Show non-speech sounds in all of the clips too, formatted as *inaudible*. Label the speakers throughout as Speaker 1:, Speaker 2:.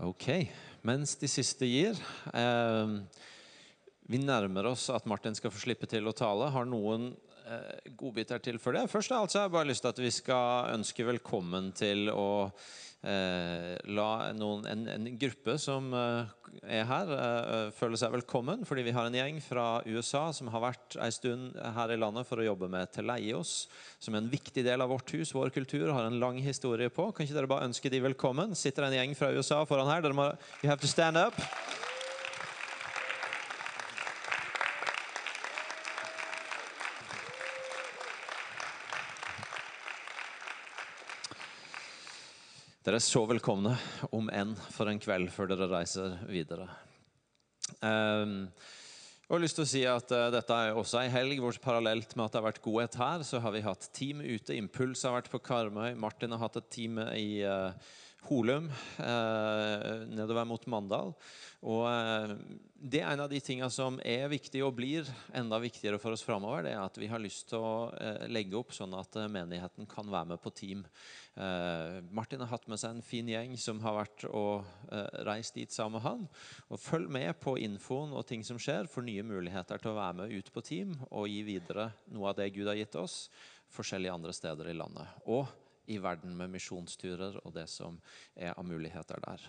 Speaker 1: Ok. Mens de siste gir eh, Vi nærmer oss at Martin skal få slippe til å tale. Har noen eh, godbiter til for det? Først altså, jeg har jeg bare lyst til at vi skal ønske velkommen til å eh, la noen, en, en, gruppe som eh, er her, føler seg velkommen. Fordi vi har en gjeng fra USA som har vært en stund her i landet for å jobbe med Teleios, som er en viktig del av vårt hus, vår kultur, har en lang historie på. Kan ikke dere bare ønske de velkommen? Sitter en gjeng fra USA foran her. Dere må, you have to stand up. Dere er så velkomne, om enn for en kveld før dere reiser videre. Um, jeg har lyst til å si at uh, Dette er også en helg hvor parallelt med at det har vært godhet her, så har vi hatt team ute. Impuls har vært på Karmøy. Martin har hatt et team i uh, Holum uh, nedover mot Mandal. Og Det er en av de tingene som er viktig og blir enda viktigere for oss framover. Det er at vi har lyst til å legge opp sånn at menigheten kan være med på team. Eh, Martin har hatt med seg en fin gjeng som har vært og eh, reist dit sammen med han. Og Følg med på infoen og ting som skjer, for nye muligheter til å være med ut på team og gi videre noe av det Gud har gitt oss, forskjellige andre steder i landet. Og i verden med misjonsturer og det som er av muligheter der.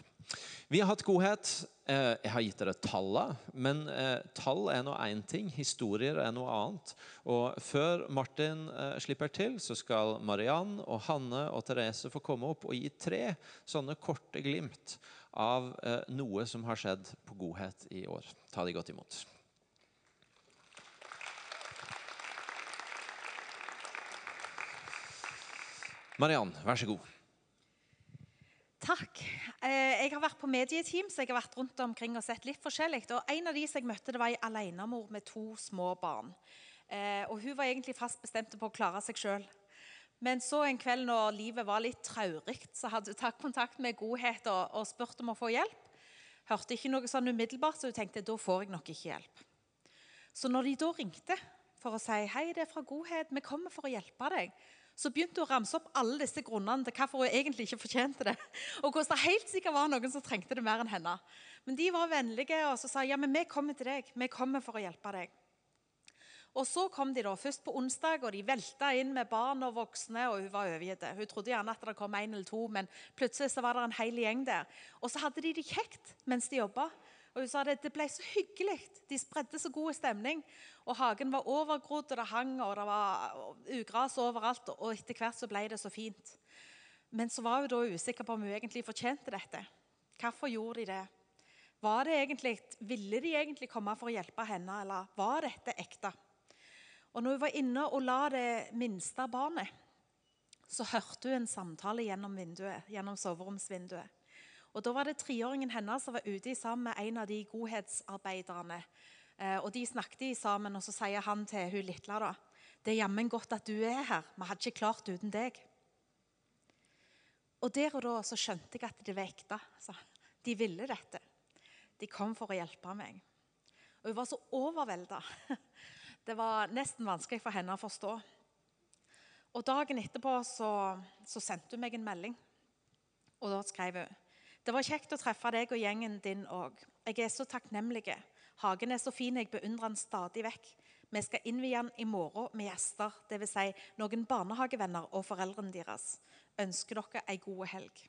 Speaker 1: Vi har hatt godhet. Eh, jeg har gitt dere tallene, men eh, tall er nå én ting, historier er noe annet. Og Før Martin eh, slipper til, så skal Mariann og Hanne og Therese få komme opp og gi tre sånne korte glimt av noe som har skjedd på godhet i år. Ta de godt imot. Mariann, vær så god.
Speaker 2: Takk. Eh, jeg har vært på medieteam, så jeg har vært rundt omkring og sett litt forskjellig. Og En av de som jeg møtte, det var ei alenemor med to små barn. Eh, og Hun var egentlig fast bestemt på å klare seg sjøl. Men så en kveld når livet var litt traurig, så hadde hun tatt kontakt med Godhet og, og spurt om å få hjelp. Hørte ikke noe sånn umiddelbart, så hun tenkte da får jeg nok ikke hjelp. Så når de da ringte for å si hei, det er fra Godhet, vi kommer for å hjelpe deg, så begynte hun å ramse opp alle disse grunnene til hvorfor hun egentlig ikke fortjente det. *laughs* Og hvordan det helt sikkert var noen som trengte det mer enn henne. Men de var vennlige og så sa ja, men vi kommer til deg. Vi kommer for å hjelpe deg. Og Så kom de da, først på onsdag, og de velta inn med barn og voksne. og Hun var overgitt. Hun trodde gjerne at det kom en eller to, men plutselig så var det en hel gjeng der. Og så hadde de det kjekt mens de jobba. Og hun sa det, det ble så hyggelig. De spredde så god stemning. Og Hagen var overgrodd, og det hang, og det var ugras overalt. Og etter hvert så ble det så fint. Men så var hun da usikker på om hun egentlig fortjente dette. Hvorfor gjorde de det? Var det egentlig, Ville de egentlig komme for å hjelpe henne, eller var dette ekte? Og når hun var inne og la det minste barnet, så hørte hun en samtale gjennom vinduet, gjennom soveromsvinduet. Og Da var det treåringen hennes som var ute sammen med en av de godhetsarbeiderne. Eh, og De snakket sammen, og så sier han til hun lille da, det er jammen godt at du er her. Vi hadde ikke klart uten deg. Og Der og da så skjønte jeg at det var ekte. Altså. De ville dette. De kom for å hjelpe meg. Og Hun var så overvelda. *laughs* Det var nesten vanskelig for henne å forstå. Og Dagen etterpå så, så sendte hun meg en melding. Og Da skrev hun det var kjekt å treffe deg og gjengen din òg. Jeg er så takknemlig. Hagen er så fin, jeg beundrer den stadig vekk. Vi skal innvie den i morgen med gjester, dvs. Si noen barnehagevenner og foreldrene deres. Ønsker dere ei god helg.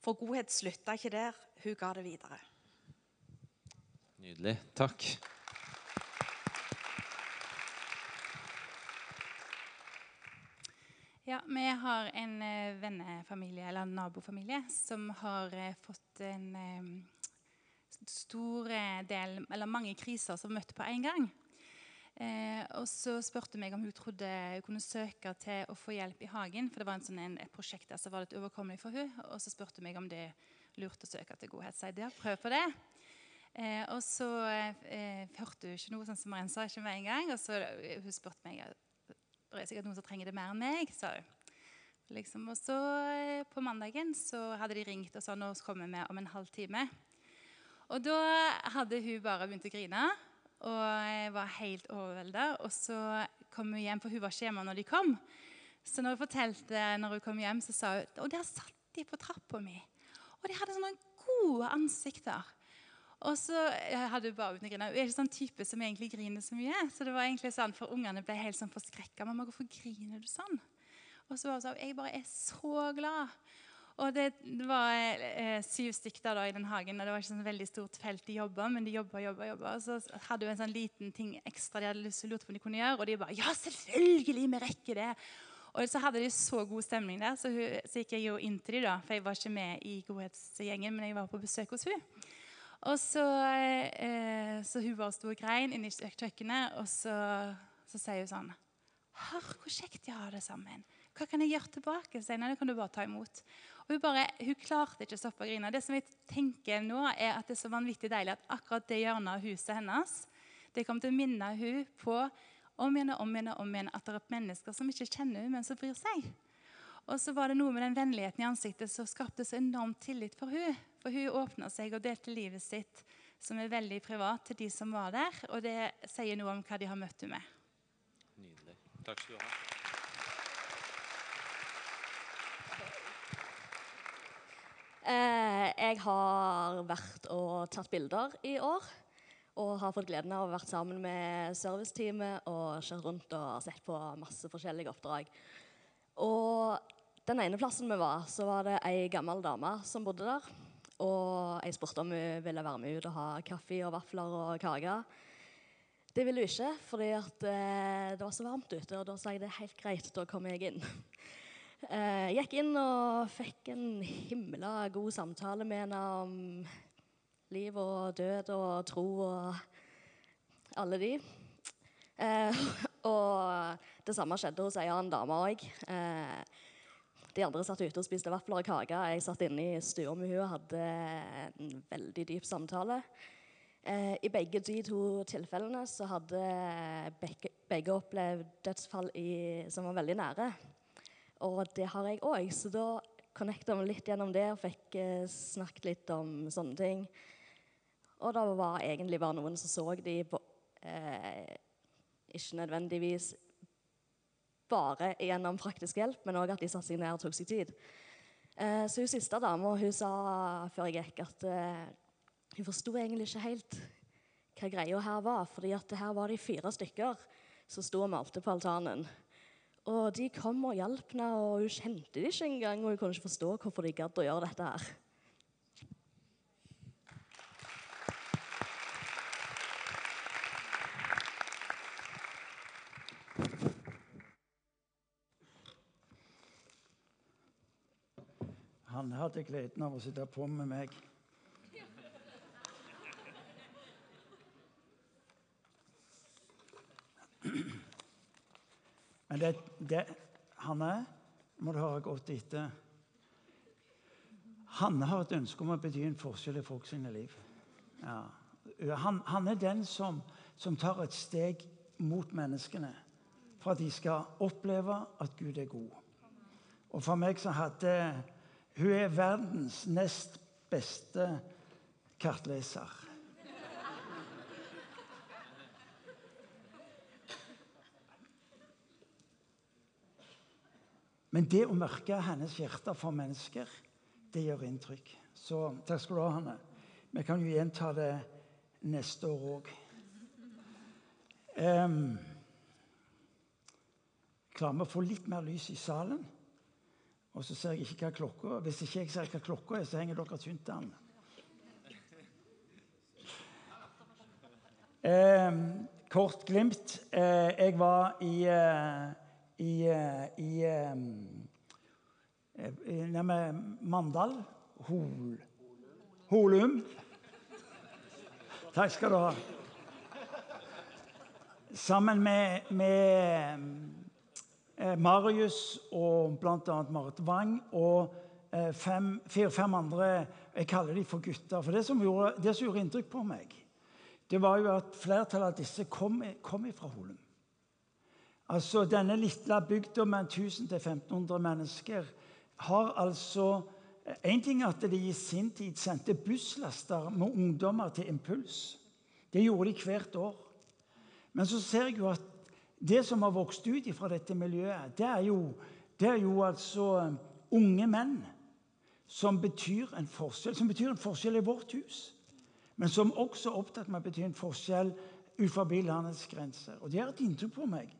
Speaker 2: For godhet slutta ikke der, hun ga det videre.
Speaker 1: Nydelig. Takk.
Speaker 3: Ja, Vi har en eh, vennefamilie, eller nabofamilie som har eh, fått en eh, stor del, eller mange kriser som møtte på en gang. Eh, og så spurte meg om hun trodde hun kunne søke til å få hjelp i hagen. For det var en sånn, en, et prosjekt der som var litt overkommelig for hun. Og så spurte hun meg om det lurte å søke til Godhet. Så jeg ja, prøv på det. Eh, og så eh, hørte hun ikke noe sånn som Maren sa, ikke med en gang. Og så hun spurte meg det er sikkert noen som trenger det mer enn meg, sa hun. Liksom, og så eh, På mandagen så hadde de ringt og sa nå kommer vi om en halv time. Og da hadde hun bare begynt å grine og var helt overvelda. Og så kom hun hjem, for hun var ikke hjemme når de kom. Så når hun fortalte når hun kom hjem, så sa hun og der satt de på trappa mi. Og de hadde sånne gode ansikter. Og så jeg hadde bare uten å grine. Hun er ikke sånn type som egentlig griner så mye. Så det var egentlig sånn, for Ungene ble helt sånn forskrekka. 'Mamma, hvorfor griner du sånn?' Og så var hun sånn 'Jeg bare er så glad'. Og det var eh, syv stykker da i den hagen, og det var ikke sånn veldig stort felt de jobba, men de jobba, jobba, jobba. Og så hadde hun en sånn liten ting ekstra de hadde lyst til å lure på om de kunne gjøre, og de bare 'Ja, selvfølgelig, vi rekker det'. Og så hadde de så god stemning der, så, hun, så gikk jeg jo inn til dem, da, for jeg var ikke med i godhetsgjengen, men jeg var på besøk hos hun. Og så, eh, så hun bare sto og grein inne i kjøkkenet, og så, så sier hun sånn Hør hvor kjekt de har det sammen. Hva kan jeg gjøre tilbake? Så Nei, det kan du bare ta imot. Og hun, bare, hun klarte ikke å stoppe å grine. Det som jeg tenker nå er at det er så vanvittig deilig at akkurat det hjørnet av huset hennes det kommer til å minne hun på om igjen og om igjen om igjen at det er mennesker som ikke kjenner hun, men som bryr seg. Og så var det noe med den vennligheten i ansiktet som skapte så enorm tillit for hun. For hun åpna seg og delte livet sitt, som er veldig privat, til de som var der. Og det sier noe om hva de har møtt henne med.
Speaker 1: Nydelig. Takk skal du ha.
Speaker 4: Eh, jeg har vært og tatt bilder i år. Og har fått gleden av å ha vært sammen med serviceteamet og kjørt rundt og sett på masse forskjellige oppdrag. Og den ene plassen vi var, så var det ei gammel dame som bodde der. Og jeg spurte om hun ville være med ut og ha kaffe og vafler og kake. Det ville hun ikke, fordi at, eh, det var så varmt ute. Og da sa jeg det er helt greit, da kommer jeg inn. *laughs* Jeg gikk inn og fikk en himla god samtale med henne om liv og død og tro og alle de. Eh, *laughs* og det samme skjedde hos ei annen dame òg. Eh, de andre satt ute og spiste vafler og kake. Jeg satt inne i stua med henne og hadde en veldig dyp samtale. Eh, I begge de to tilfellene så hadde begge, opplevd dødsfall i, som var veldig nære. Og det har jeg òg, så da connecta vi litt gjennom det og fikk eh, snakket litt om sånne ting. Og det var egentlig bare noen som så de på eh, Ikke nødvendigvis bare gjennom praktisk hjelp, men òg at de satte seg ned og tok seg tid. Eh, så hun siste dama hun sa før jeg gikk, at eh, hun forsto egentlig ikke helt hva greia her var. fordi at her var de fire stykker som sto og malte på altanen. Og de kom og hjalp henne, og hun kjente de ikke engang. Og hun kunne ikke forstå hvorfor de gadd å gjøre dette her.
Speaker 5: Han hadde gleden av å sitte på med meg. Men det, det Hanne må du høre godt etter. Hanne har et ønske om å bety en forskjell i folk sine liv. Ja. Han, han, er den som, som tar et steg mot menneskene for at de skal oppleve at Gud er god. Og for meg så hadde Hun er verdens nest beste kartleser. Men det å merke hennes hjerte for mennesker, det gjør inntrykk. Så takk skal du ha, Hanne. Vi kan jo gjenta det neste år òg. Um, klarer vi å få litt mer lys i salen? Og så ser jeg ikke hva klokka er. Hvis ikke jeg ser hva klokka er, så henger dere tynt an. Eh, kort glimt. Eh, jeg var i uh, i, eh, i, eh, i Mandal. Hol, Holum. Takk skal du ha. Sammen med, med eh, Marius og bl.a. Marit Wang og fire-fem andre Jeg kaller dem for gutter. For det som, gjorde, det som gjorde inntrykk på meg, det var jo at flertallet av disse kom, kom fra Holum. Altså, Denne lille bygda med 1000-1500 mennesker har altså En ting er at de i sin tid sendte busslaster med ungdommer til Impuls. Det gjorde de hvert år. Men så ser jeg jo at det som har vokst ut fra dette miljøet, det er jo, det er jo altså unge menn som betyr en forskjell, som betyr en forskjell i vårt hus. Men som også er opptatt med å bety en forskjell ut forbi landets grenser. Og Det har et inntrykk på meg.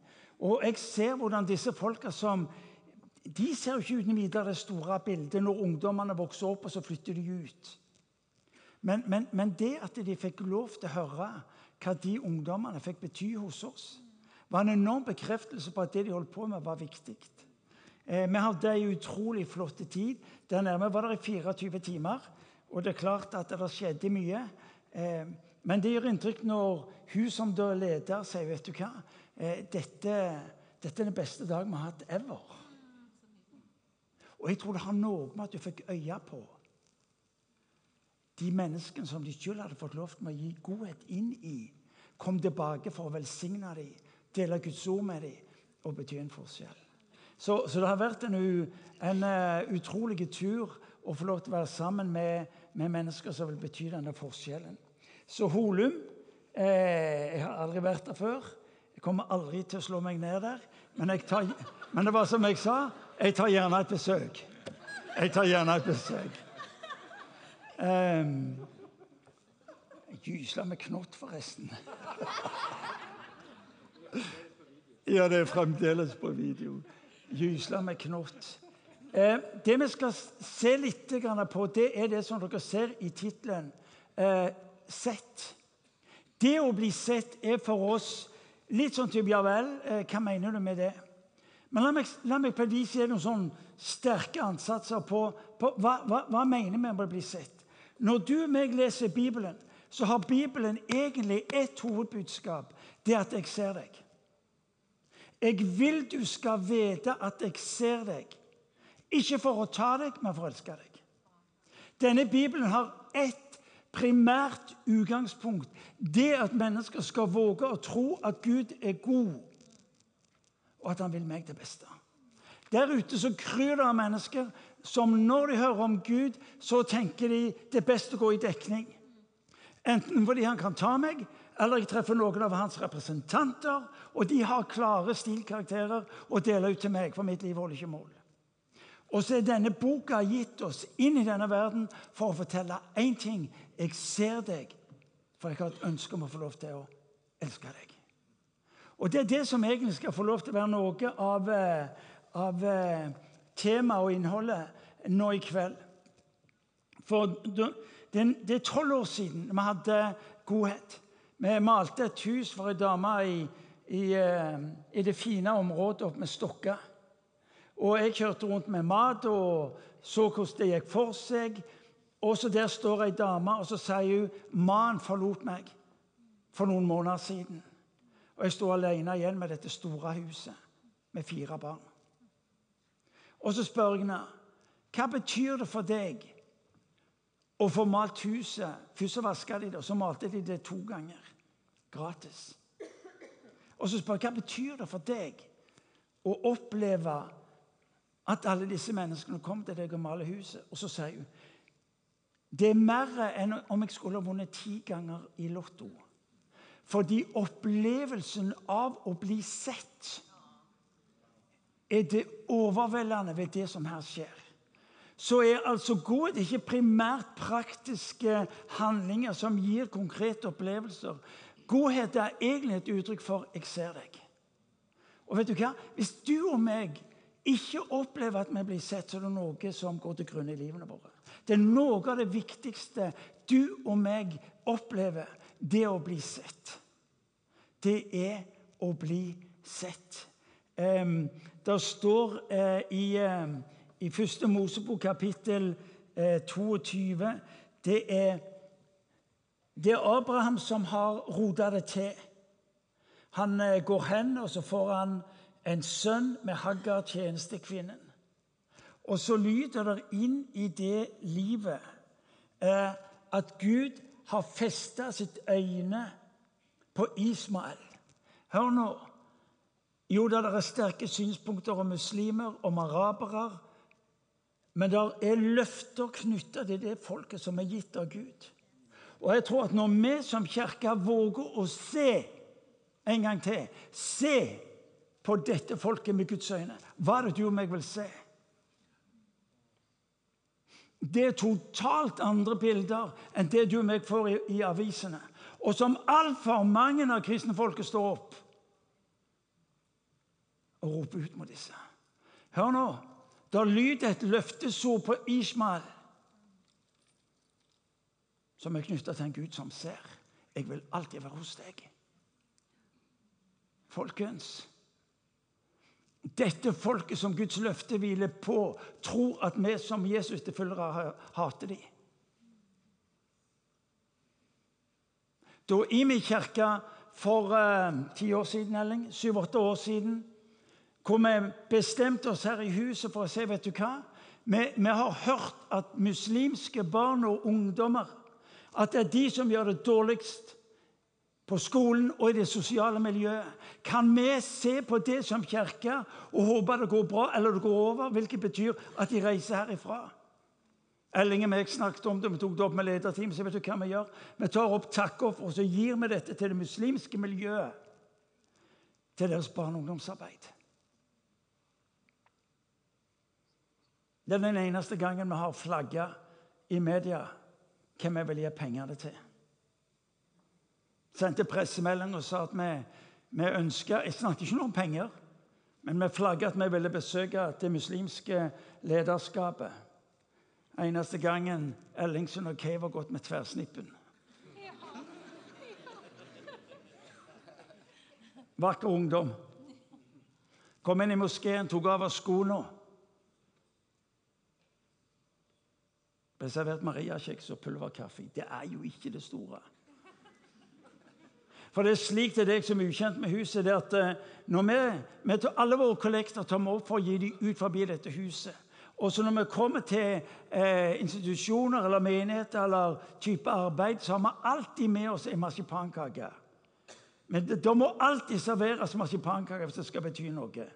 Speaker 5: Og jeg ser hvordan disse folka som De ser jo ikke uten videre det store bildet når ungdommene vokser opp, og så flytter de ut. Men, men, men det at de fikk lov til å høre hva de ungdommene fikk bety hos oss, var en enorm bekreftelse på at det de holdt på med, var viktig. Eh, vi hadde ei utrolig flott tid. Der nærme var det i 24 timer. Og det er klart at det skjedde mye. Eh, men det gjør inntrykk når hun som da leder, sier vet du hva, eh, dette, dette er den beste dagen vi har hatt ever. Og jeg tror det har noe med at du fikk øye på de menneskene som de selv hadde fått lov til å gi godhet inn i. Kom tilbake for å velsigne dem, dele Guds ord med dem og bety en forskjell. Så, så, det har vært en, en uh, utrolig tur å få lov til å være sammen med, med mennesker som vil bety denne forskjellen. Så Holum eh, Jeg har aldri vært der før. Jeg kommer aldri til å slå meg ned der. Men, tar, men det var som jeg sa, jeg tar gjerne et besøk. Jeg tar gjerne et besøk. Um, gysla med knott, forresten. Ja, det er fremdeles på video. Gysla med knott. Eh, det vi skal se litt på, det er det som dere ser i tittelen. Eh, sett. Det å bli sett er for oss litt sånn type Ja vel, eh, hva mener du med det? Men la meg, la meg på et vis gi noen sånn sterke ansatser på, på hva, hva, hva mener vi med å bli sett. Når du og meg leser Bibelen, så har Bibelen egentlig ett hovedbudskap. Det er at jeg ser deg. Jeg vil du skal vite at jeg ser deg. Ikke for å ta deg, men for å elske deg. Denne Bibelen har ett primært utgangspunkt. Det at mennesker skal våge å tro at Gud er god, og at han vil meg det beste. Der ute så kryr det av mennesker som når de hører om Gud, så tenker de det er best å gå i dekning. Enten fordi han kan ta meg, eller jeg treffer noen av hans representanter, og de har klare stilkarakterer å dele ut til meg, for mitt liv holder ikke mål. Og så er denne boka gitt oss inn i denne verden for å fortelle én ting. Jeg ser deg, for jeg har et ønske om å få lov til å elske deg. Og Det er det som egentlig skal få lov til å være noe av, eh, av eh, temaet og innholdet nå i kveld. For det er tolv år siden vi hadde godhet. Vi malte et hus for ei dame i, i, eh, i, det fine området oppe med Stokka. Og jeg kjørte rundt med mat og så hvordan det gikk for seg. Og så Der står ei dame, og så sier hun mannen forlot meg for noen måneder siden. Og jeg står alene igjen med dette store huset med fire barn. Og så spør jeg henne hva betyr det for deg å få malt huset. Først så vaska de det, og så malte de det to ganger. Gratis. Og så spør jeg hva betyr det for deg å oppleve at alle disse menneskene kom til deg og maler huset. Og så sier hun det er mer enn om jeg skulle ha vunnet ti ganger i Lotto. Fordi opplevelsen av å bli sett er det overveldende ved det som her skjer. Så er altså godhet ikke primært praktiske handlinger som gir konkrete opplevelser. Godhet er egentlig et uttrykk for 'jeg ser deg'. Og vet du hva? Hvis du og meg ikke opplever at vi blir sett, så er det noe som går til grunne i livene våre. Det er noe av det viktigste du og meg opplever, det å bli sett. Det er å bli sett. Um, det står uh, i, uh, i første Mosebok kapittel uh, eh, 22 det er, det er Abraham som har rota det til. Han går hen, og så får han en sønn med Haggar, tjenestekvinnen. Og så lyder det inn i det livet eh, at Gud har festa sitt øyne på Ismael. Hør nå. Jo, det er sterke synspunkter om muslimer, om arabere. Men det er løfter knytta til det folket som er gitt av Gud. Og jeg tror at når vi som kirke våger å se en gang til Se på dette folket med Guds øyne. Hva er det du og meg vil se? Det er totalt andre bilder enn det du og meg får i, i avisene. Og som altfor mange av kristne folket står opp og roper ut mot disse. Hør nå. da lyder et løftesord på Ishmael som er knytta til en Gud som ser. Jeg vil alltid være hos deg. Folkens dette folket som Guds løfte hviler på, tror at vi som Jesus tilfølgere hater dem. Da Imi kirke for uh, ti år siden, Elling, syv-åtte år siden, hvor vi bestemte oss her i huset for å si vet du hva? Vi, vi har hørt at muslimske barn og ungdommer at det er de som gjør det dårligst på skolen og i det sosiale miljøet. Kan vi se på det som kirke og håpe det går bra eller det går over, hvilket betyr at de reiser herifra? Elling og meg snakket om det, vi tok det opp med lederteam. så vet du hva Vi gjør? Vi tar opp takkoffer og så gir vi dette til det muslimske miljøet. Til deres barne- og ungdomsarbeid. Det er den eneste gangen vi har flagga i media hvem vi vil gi pengene til sendte pressemelding og sa at vi, vi ønska Jeg snakket ikke noe om penger, men vi flagga at vi ville besøke det muslimske lederskapet. Eneste gangen Ellingsen og Kay var gått med tverrsnippen. Vakker ungdom. Kom inn i moskeen, tok av oss skoene. Ble servert mariakjeks og pulverkaffe. Det er jo ikke det store. For det er slik til deg som er ukjent med huset, det at eh, når vi, vi tar alle våre kollekter tar vi opp for å gi dem ut forbi dette huset. Og så når vi kommer til eh, institusjoner eller menigheter eller type arbeid, så har vi alltid med oss en marsipankake. Men det, det må alltid serveres marsipankake hvis det skal bety noe.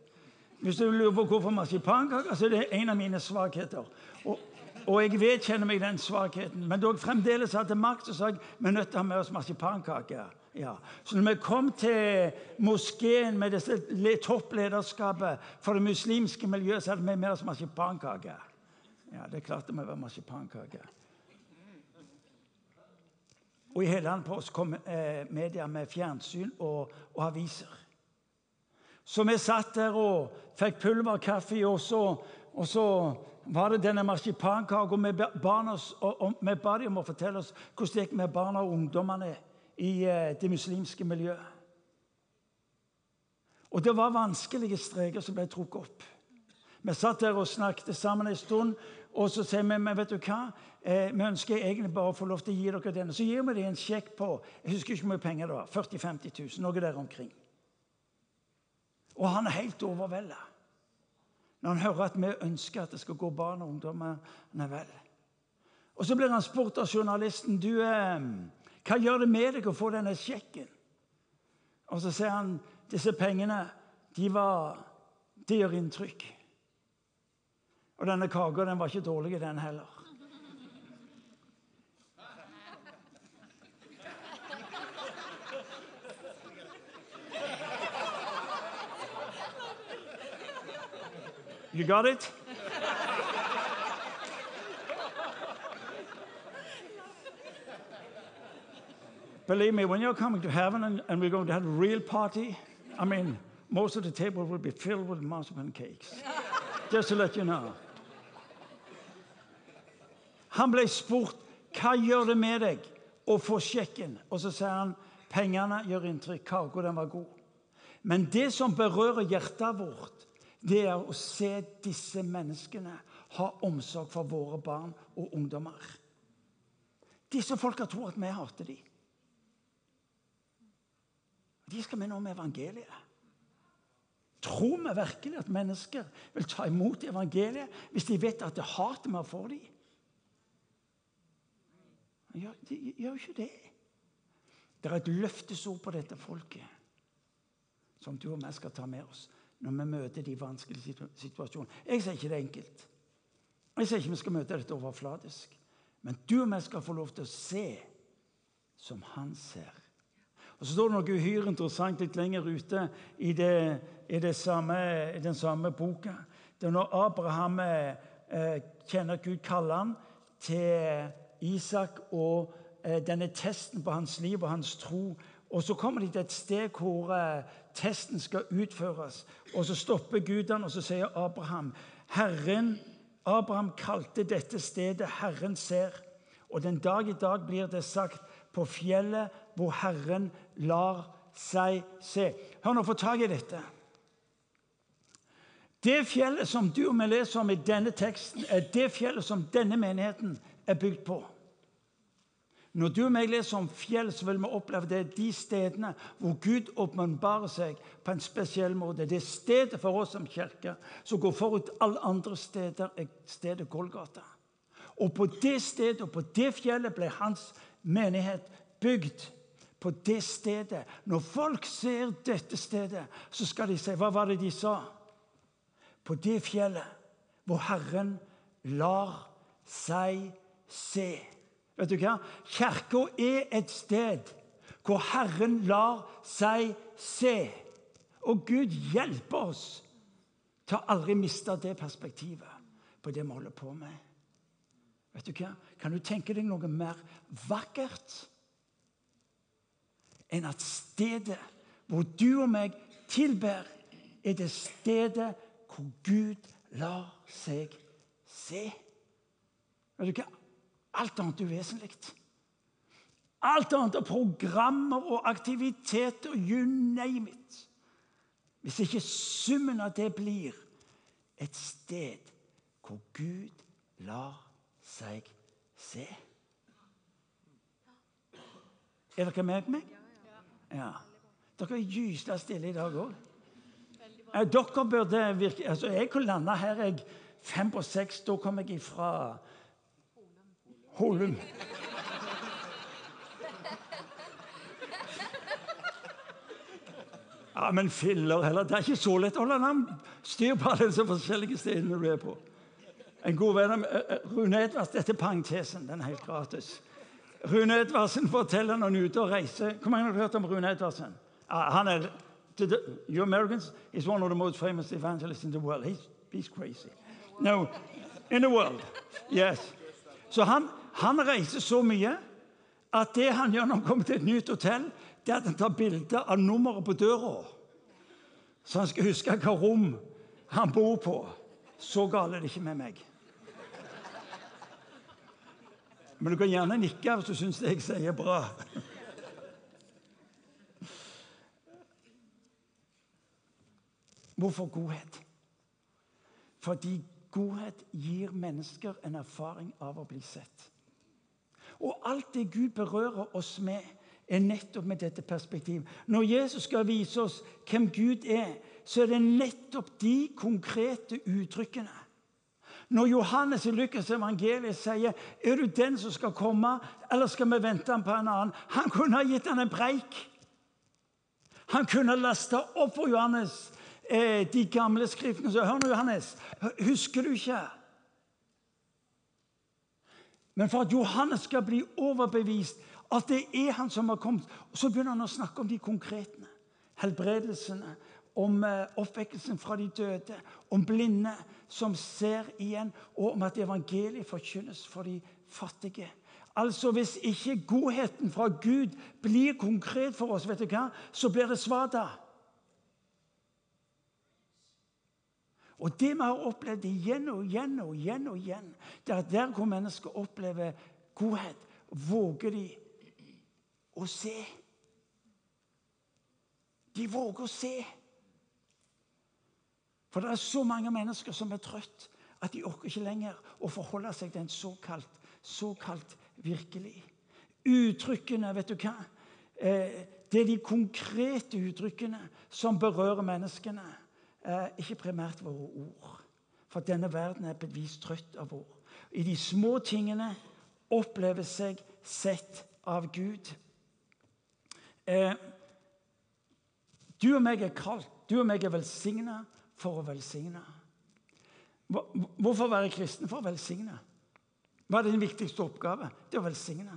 Speaker 5: Hvis du lurer på hvorfor marsipankake, så er det en av mine svakheter. Og, og jeg vedkjenner meg den svakheten. Men da jeg fremdeles hadde makt, så sa jeg vi er nødt til å ha med oss marsipankake. Ja. Så når vi kom til moskeen med dette topplederskapet for det muslimske miljøet, så hadde vi med oss marsipankake. Ja, det klarte vi være marsipankake. Og i hele landet på oss kom eh, media med fjernsyn og, og, aviser. Så vi satt der og fikk pulverkaffe, og så, og så var det denne marsipankaka. Vi ba, dem om å fortelle oss hvordan det gikk med barna og ungdommene i eh, det muslimske miljøet. Og det var vanskelige streker som ble trukket opp. Vi satt der og snakket sammen en stund, og så sier vi men vet du hva, eh, vi ønsker egentlig bare å få lov til å gi dere denne. Så gir vi dem en sjekk på jeg husker ikke hvor mye penger det var, 40 000-50 000, noe der omkring. Og han er helt overvelda når han hører at vi ønsker at det skal gå barn og ungdommer vel. Og så blir han spurt av journalisten du, hva gjør det med deg å få denne sjekken? Og så sier han disse pengene de var, de gjør inntrykk. Og denne kaka den var ikke dårlig, den heller. You got it? Believe me, when you're coming to heaven and, and, we're going to have a real party, I mean, most of the table will be filled with marzipan cakes. Just to let you know. Han ble spurt hva gjør det med deg å få sjekken. Og så sier han pengene gjør inntrykk, kaka den var god. Men det som berører hjertet vårt, det er å se disse menneskene ha omsorg for våre barn og ungdommer. Disse folka tror at vi hater dem. De skal vi nå med evangeliet. Tror vi virkelig at mennesker vil ta imot evangeliet hvis de vet at det hater vi for dem? De gjør ikke det. Det er et løftesord på dette folket som du og vi skal ta med oss når vi møter de vanskelige situasjonene. Jeg sier ikke det er enkelt. Jeg sier ikke vi skal møte dette overfladisk. Men du og jeg skal få lov til å se som han ser. Og Så står det noe uhyre interessant litt lenger ute i, det, i, det samme, i den samme boka. Det er når Abraham eh, kjenner Gud kaller han til Isak og eh, denne testen på hans liv og hans tro. Og så kommer de til et sted hvor eh, testen skal utføres. Og så stopper Gud han, og så sier Abraham Herren, Abraham kalte dette stedet 'Herren ser'. Og den dag i dag blir det sagt på fjellet hvor Herren lar seg se. Hør nå, få tak i dette. Det fjellet som du og vi leser om i denne teksten, er det fjellet som denne menigheten er bygd på. Når du og meg leser om fjell, så vil vi oppleve det er de stedene hvor Gud åpenbarer seg på en spesiell måte. Det er stedet for oss som kirke som går forut alle andre steder, er stedet Golgata. Og på det stedet og på det fjellet ble hans menighet bygd. På det stedet. Når folk ser dette stedet, så skal de si Hva var det de sa? På det fjellet hvor Herren lar seg se. Vet du hva? Kirka er et sted hvor Herren lar seg se. Og Gud hjelper oss til å aldri miste det perspektivet på det vi holder på med. Vet du hva? Kan du tenke deg noe mer vakkert enn at stedet hvor du og meg tilber, er det stedet hvor Gud lar seg se? Vet du hva? Alt annet er uvesentlig. Alt annet er programmer og aktiviteter, you name it. Hvis ikke summen av det blir et sted hvor Gud lar seg se. Er dere med meg? Ja. Dere er gysla stille i dag òg. Dere burde virke altså Jeg kunne landa her jeg, fem på seks. Da kom jeg ifra Holum. Ja, men filler heller. Det er ikke så lett å holde styr på alle disse forskjellige stedene du er på. En god venn av eh, eh, Rune Edvards, Dette er parentesen. Den er helt gratis. Rune Edvardsen forteller når han er ute og reiser Hvor mange har hørt om Rune Edvardsen? Uh, han er the, You Americans is one of the most famous evangelists in the world. He's, he's crazy. No, in the world. Yes. Så han, han reiser så mye at det han gjør når han kommer til et nytt hotell, det er at han tar bilde av nummeret på døra. Så han skal huske hva rom han bor på. Så galt er det ikke med meg. Men du kan gjerne nikke hvis du syns det jeg sier, er bra. Hvorfor godhet? Fordi godhet gir mennesker en erfaring av å bli sett. Og alt det Gud berører oss med, er nettopp med dette perspektivet. Når Jesus skal vise oss hvem Gud er, så er det nettopp de konkrete uttrykkene. Når Johannes i Lykkens evangeliet sier 'Er du den som skal komme, eller skal vi vente på en annen?' Han kunne ha gitt han en preik. Han kunne lasta opp for Johannes eh, de gamle skriftene. Så hør nå, Johannes. Husker du ikke? Men for at Johannes skal bli overbevist at det er han som har kommet, så begynner han å snakke om de konkrete. Helbredelsene, om eh, oppvekkelsen fra de døde, om blinde som ser igjen, og om at evangeliet forkynnes for de fattige. Altså Hvis ikke godheten fra Gud blir konkret for oss, vet du hva, så blir det svada. Og det vi har opplevd igjen og igjen og igjen, og igjen, det er at der hvor mennesker opplever godhet, våger de å se. De våger å se. For det er så mange mennesker som er trøtt at de orker ikke lenger å forholde seg til en såkalt, såkalt virkelig. Uttrykkene, vet du hva? Eh, det er de konkrete uttrykkene som berører menneskene. Eh, ikke primært våre ord. For denne verden er bevisst trøtt av ord. I de små tingene opplever seg sett av Gud. Eh, du og meg er kalt, du og meg er velsigna for å velsigne. Hvorfor være kristen? For å velsigne. Hva er din viktigste oppgave? Det er å velsigne.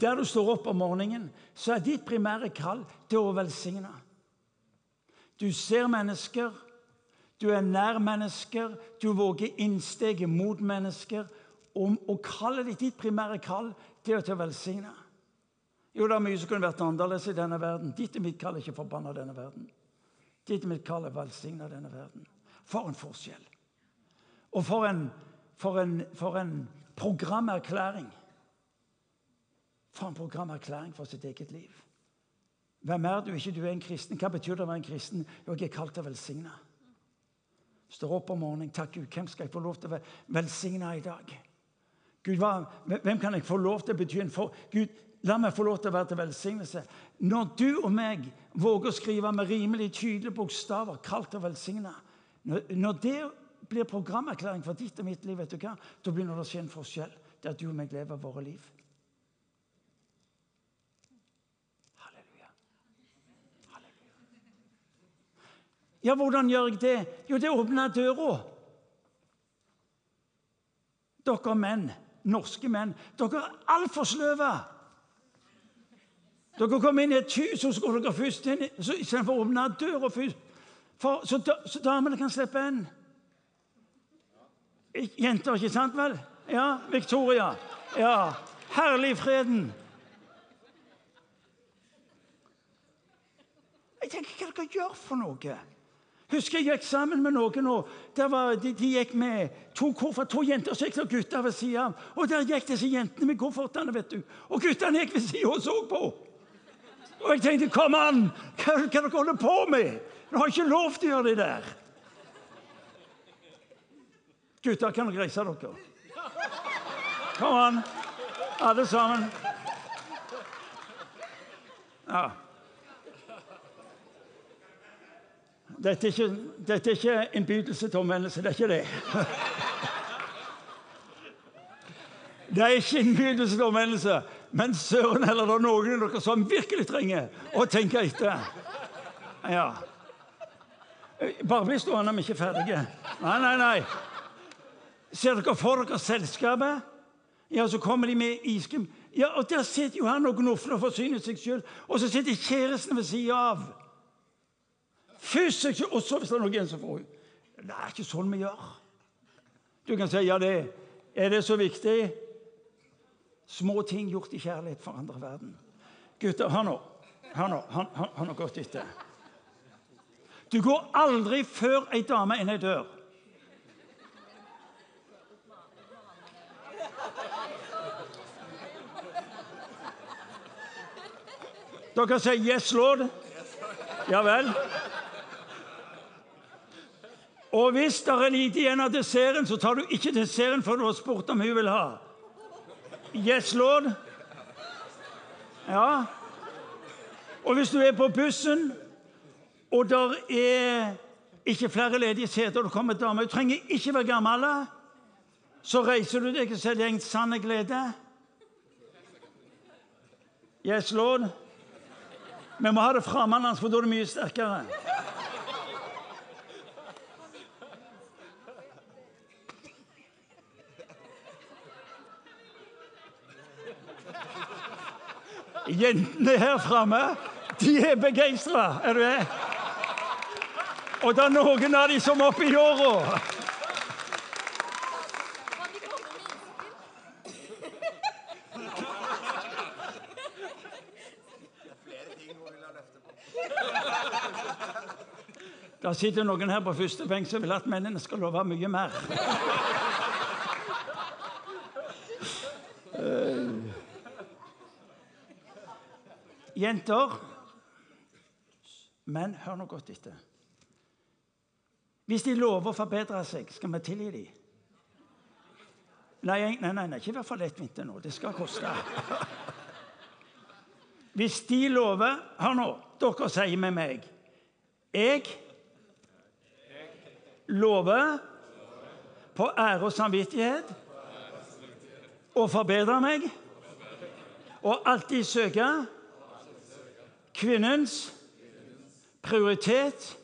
Speaker 5: Der du står opp om morgenen, så er ditt primære kall det å velsigne. Du ser mennesker, du er nær mennesker, du våger innsteget mot mennesker, Og, og kallet ditt, ditt primære kall, det er til å velsigne. Jo, det er mye som kunne vært annerledes i denne verden. Ditt og mitt kall er ikke forbanna denne verden. Ditt og mitt kall er velsigna denne verden. For en forskjell. Og for en, for en, for en programerklæring. For en programerklæring for sitt eget liv. Hvem er du? Ikke du er en kristen. Hva betyr det å være en kristen? Jo, jeg er kalt til å velsigne. Står opp om morgenen. Takk Gud, hvem skal jeg få lov til å velsigne i dag? Gud, hva, hvem kan jeg få lov til å bety en for... Gud, la meg få lov til å være til velsignelse. Når du og meg våger å skrive med rimelig tydelige bokstaver, kalt til å velsigne når, når det blir programerklæring for ditt og mitt liv, vet du hva? da begynner det å skje en forskjell. Det at du og meg lever våre liv. Ja, hvordan gjør jeg det? Jo, det åpner døra. Dere menn norske menn. Dere er altfor sløve. Dere kommer inn i et hus, og så går dere først inn istedenfor å åpne døra først. For, så, så damene kan slippe inn. Jenter, ikke sant vel? Ja, Victoria. Ja. Herlig freden. Jeg tenker, Hva dere gjør for noe? Husker jeg gikk sammen med noen, og var, de, de, gikk med to koffert, to jenter som gikk det gutter ved siden av. Og der gikk disse jentene med koffertene, vet du. Og guttene gikk ved siden og så på. Og jeg tenkte, kom an, hva, hva dere holder på med? Dere har ikke lov til å gjøre det der. Gutter, kan dere reise dere? Kom an, alle sammen. Ja. Dette er ikke, dette er ikke innbydelse til omvendelse. Det er ikke det. *laughs* Det er ikke innbydelse til omvendelse, men søren heller det er noen av dere som virkelig trenger å tenke etter. Ja. Bare bli stående, vi er ikke ferdige. Nei, nei, nei. Ser dere for dere selskapet? Ja, så kommer de med iskrem. Ja, og Der sitter jo han og gnufler og forsyner seg sjøl. Og så sitter kjæresten ved sida av. Først og så hvis det er noen som får Det er ikke sånn vi gjør. Du kan si ja, det er det så viktig? Små ting gjort i kjærlighet forandrer verden. Gutter, hør nå. Hør nå. Hør nå godt etter. Du går aldri før ei dame inn ei dør. Dere sier 'Yes, Lord'? Ja vel? Og hvis det er lite igjen av desserten, så tar du ikke desserten før du har spurt om hun vil ha. Yes, lord. Ja. Og hvis du er på bussen, og der er ikke flere ledige seter, det kommer damer Du trenger ikke være gammel. Så reiser du deg og sier det er en sann glede. Yes, lord. Vi må ha det framme for da er det mye sterkere. Jentene her framme, de er begeistra. Er du det? Og det er noen av de som er oppe i åra. Det sitter noen her på første benk som vil at mennene skal love mye mer. Jenter Men hør nå godt etter. Hvis de lover å forbedre seg, skal vi tilgi dem? Nei, nei, nei, nei ikke vær for lettvint nå. Det skal koste. Hvis de lover Hør nå. Dere sier med meg Jeg lover på ære og samvittighet å forbedre meg og alltid søke kvinnens prioritet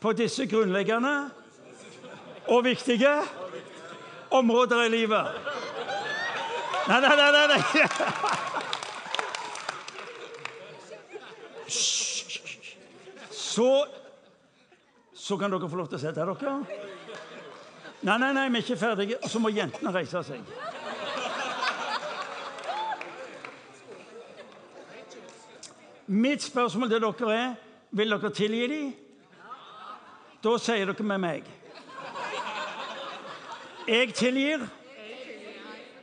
Speaker 5: på disse grunnleggende og viktige områder i livet. Nei, nei, nei! nei, nei. Så, så kan dere få lov til å sette dere. Nei, nei, nei, vi er ikke ferdige. Så må jentene reise seg. Mitt spørsmål til dere er vil dere tilgi dem. Da sier dere med meg. Jeg tilgir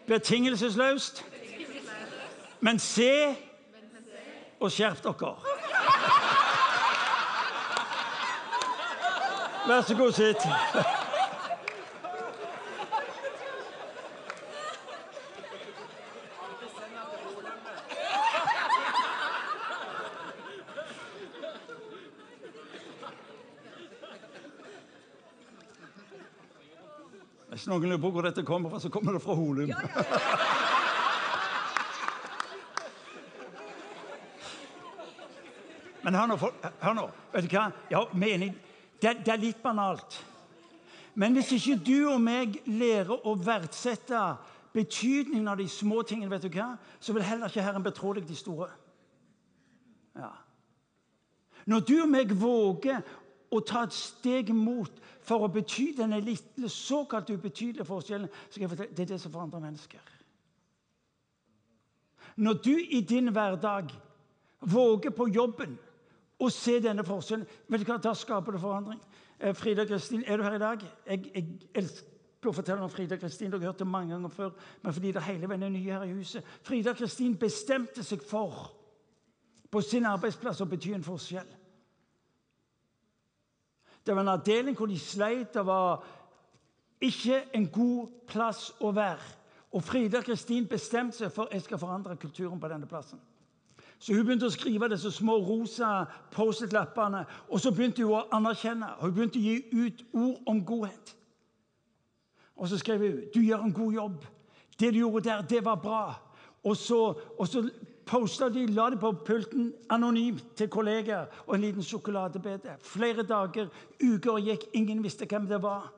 Speaker 5: betingelsesløst. Men se og skjerp dere. Vær så god, sitt. Hvis noen lurer på hvor dette kommer fra, så kommer det fra Holum. Men hør nå, hør nå. Vet du hva? Ja, er. Det, det er litt banalt. Men hvis ikke du og meg lærer å verdsette betydningen av de små tingene, vet du hva? så vil heller ikke Herren betrå deg de store. Ja. Når du og meg våger å ta et steg mot for å bety denne lille, såkalt ubetydelige forskjellen, skal jeg fortelle, det er det som forandrer mennesker. Når du i din hverdag våger på jobben å se denne forskjellen, vet du hva, da skaper det forandring. Eh, Frida Kristin, er du her i dag? Jeg, jeg elsker å fortelle om Frida Kristin. Dere har hørt det mange ganger før, men fordi det hele veien er nye her i huset. Frida Kristin bestemte seg for på sin arbeidsplass å bety en forskjell. Det var en avdeling hvor de sleit. Det var ikke en god plass å være. Og Frida Kristin bestemte seg for jeg skal forandre kulturen på denne plassen. Så Hun begynte å skrive disse små rosa Post-It-lappene. Og så begynte hun å anerkjenne og hun begynte å gi ut ord om godhet. Og så skrev hun du gjør en god jobb. Det du gjorde der, det var bra. Og så, og så posta de, la det på pulten anonymt til kollegaer og en liten sjokoladebete. Flere dager, uker gikk, ingen visste hvem det var.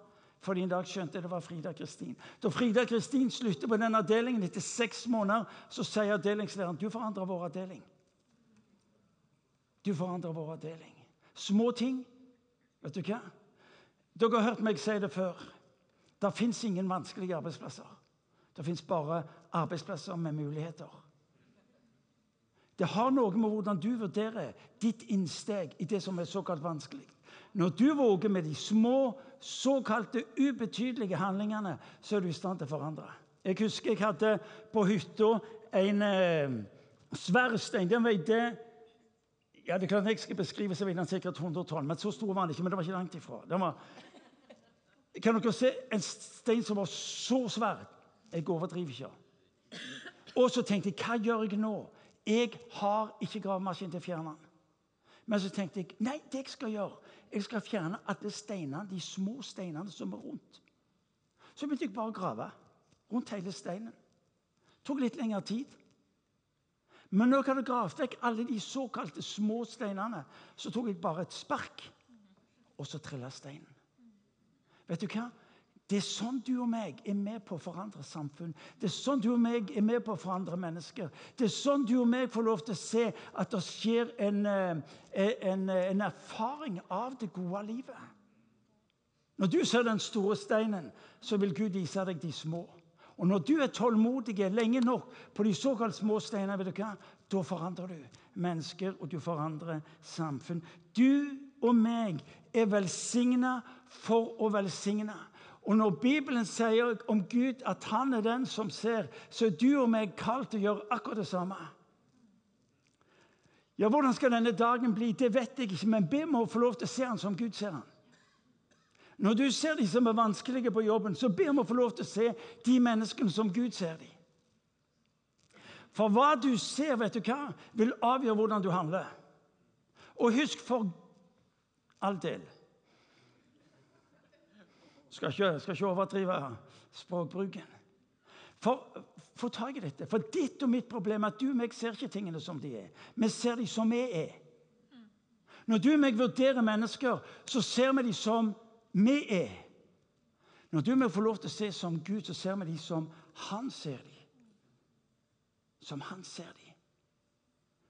Speaker 5: Fordi en dag skjønte jeg det var Frida Kristin. Da Frida Kristin slutter på den avdelingen etter seks måneder, så sier avdelingslederen du forandrer vår avdeling. Du forandrer vår avdeling. Små ting. Vet du hva? Dere har hørt meg si det før. Det fins ingen vanskelige arbeidsplasser. Det fins bare arbeidsplasser med muligheter. Det har noe med hvordan du vurderer ditt innsteg i det som er såkalt vanskelig. Når du våger med de små, såkalte ubetydelige handlingene, så er du i stand til å forandre. Jeg husker jeg hadde på hytta en eh, svær stein. Den veide ja, det er klart Jeg skal beskrive så veide den sikkert 100 tonn, men så stor var den ikke. men det var ikke langt ifra. Den var, kan dere se en stein som var så svær? Jeg overdriver ikke. Og så tenkte jeg, hva gjør jeg nå? Jeg har ikke gravemaskin til å fjerne den. Men så tenkte jeg nei, det jeg skal gjøre, jeg skal fjerne alle steinene, de små steinene som er rundt. Så begynte jeg bare å grave rundt hele steinen. Det tok litt lengre tid. Men når jeg hadde gravd vekk alle de såkalte små steinene, så tok jeg bare et spark, og så trilla steinen. Vet du hva? Det er sånn du og meg er med på å forandre samfunn. Det er sånn du og meg er med på å forandre mennesker. Det er sånn du og meg får lov til å se at det skjer en, eh, en, en erfaring av det gode livet. Når du ser den store steinen, så vil Gud vise deg de små. Og når du er tålmodig lenge nok på de såkalt små steinene, vet du hva? da forandrer du mennesker, og du forandrer samfunn. Du og meg er velsigna for å velsigne. Og når Bibelen sier om Gud at han er den som ser, så er du og meg kalt til å gjøre akkurat det samme. Ja, Hvordan skal denne dagen bli, det vet jeg ikke, men be meg å få lov til å se han som Gud ser han. Når du ser de som er vanskelige på jobben, så be om å få lov til å se de menneskene som Gud ser de. For hva du ser, vet du hva, vil avgjøre hvordan du handler. Og husk for all del Skal ikke, skal ikke overdrive språkbruken. For, Få tak i dette. For ditt og mitt problem er at du og meg ser ikke tingene som de er. Vi ser dem som vi er. Når du og meg vurderer mennesker, så ser vi dem som vi er. Når du og meg får lov til å se som Gud, så ser vi dem som Han ser dem. Som Han ser dem.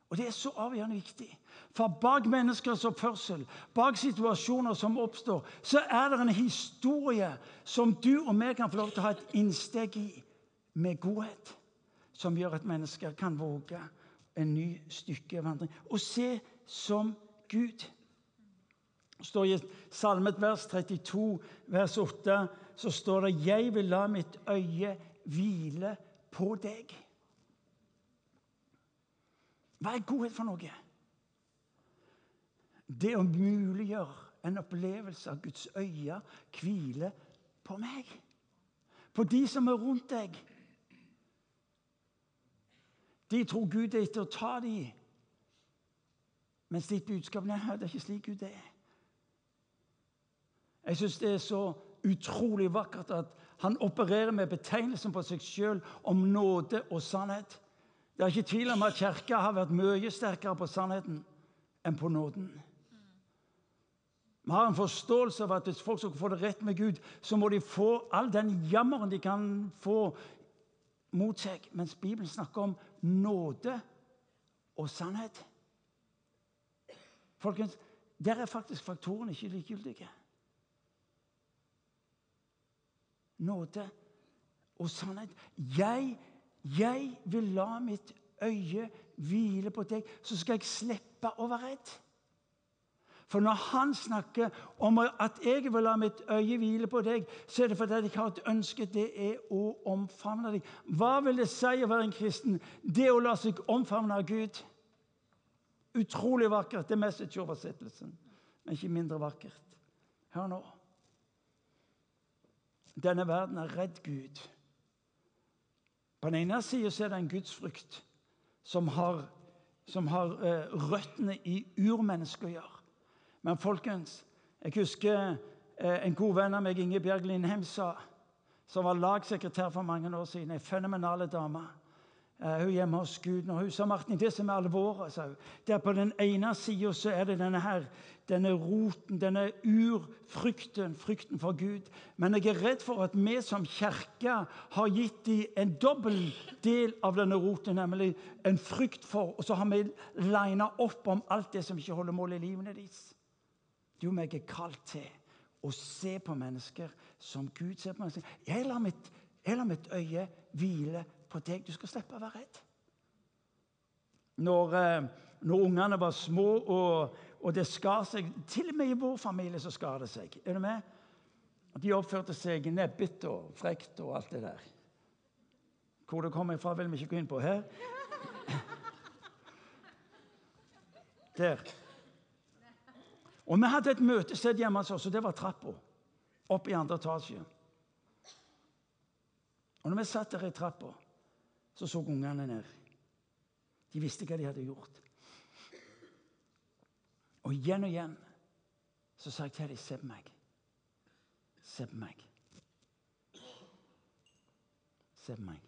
Speaker 5: Og det er så avgjørende viktig. For bak menneskers oppførsel, bak situasjoner som oppstår, så er det en historie som du og vi kan få lov til å ha et innsteg i med godhet. Som gjør at mennesker kan våge en ny stykkevandring. Og se som Gud. Det står I Salmet vers 32, vers 8, så står det 'Jeg vil la mitt øye hvile på deg'. Hva er godhet for noe? Det å muliggjøre en opplevelse av Guds øye hvile på meg. På de som er rundt deg. De tror Gud er etter å ta dem. Mens ditt budskap er det er ikke slik Gud er. Jeg syns det er så utrolig vakkert at han opererer med betegnelsen på seg sjøl om nåde og sannhet. Det er ikke tvil om at Kirka har vært mye sterkere på sannheten enn på nåden. Vi har en forståelse av at hvis folk skal få det rett med Gud, så må de få all den jammeren de kan få mot seg. Mens Bibelen snakker om nåde og sannhet. Folkens, der er faktisk faktorene ikke likegyldige. Nåde og sannhet. Jeg jeg vil la mitt øye hvile på deg, så skal jeg slippe å være redd. For når han snakker om at jeg vil la mitt øye hvile på deg, så er det fordi jeg har et ønske. Det er å omfavne deg. Hva vil det si å være en kristen? Det å la seg omfavne av Gud. Utrolig vakkert. Det er message-oversettelsen, men ikke mindre vakkert. Hør nå. Denne verden er redd Gud. På den ene sida er det en gudsfrykt som har, som har uh, røttene i urmennesket å gjøre. Men folkens, jeg husker uh, en god venn av meg, Inge Bjerg Lindheim, sa, som var lagsekretær for mange år siden, ei fenomenale dame. Uh, hun er hjemme hos Gud. Og hun sa Martin, det som er alvoret, hun, det er på den ene sida så er det denne her, denne roten, denne urfrykten, frykten for Gud. Men jeg er redd for at vi som kirke har gitt dem en dobbel del av denne roten, nemlig en frykt for Og så har vi lina opp om alt det som ikke holder mål i livene deres. Du og meg er kalt til å se på mennesker som Gud ser på mennesker. Jeg lar mitt, jeg lar mitt øye hvile på deg. Du skal slippe å være redd. Når, eh, når ungene var små og, og det skar seg Til og med i vår familie så skar det seg. Er du med? De oppførte seg nebbete og frekt og alt det der. Hvor det kommer fra, vil vi ikke gå inn på her. Der. Og vi hadde et møtested hjemme hos oss, og det var trappa. Opp i andre etasje. Og når vi satt der i trappa, så så ungene ned. De visste hva de hadde gjort. Og igjen og igjen så sa jeg til dem se på meg. Se på meg. Se på meg.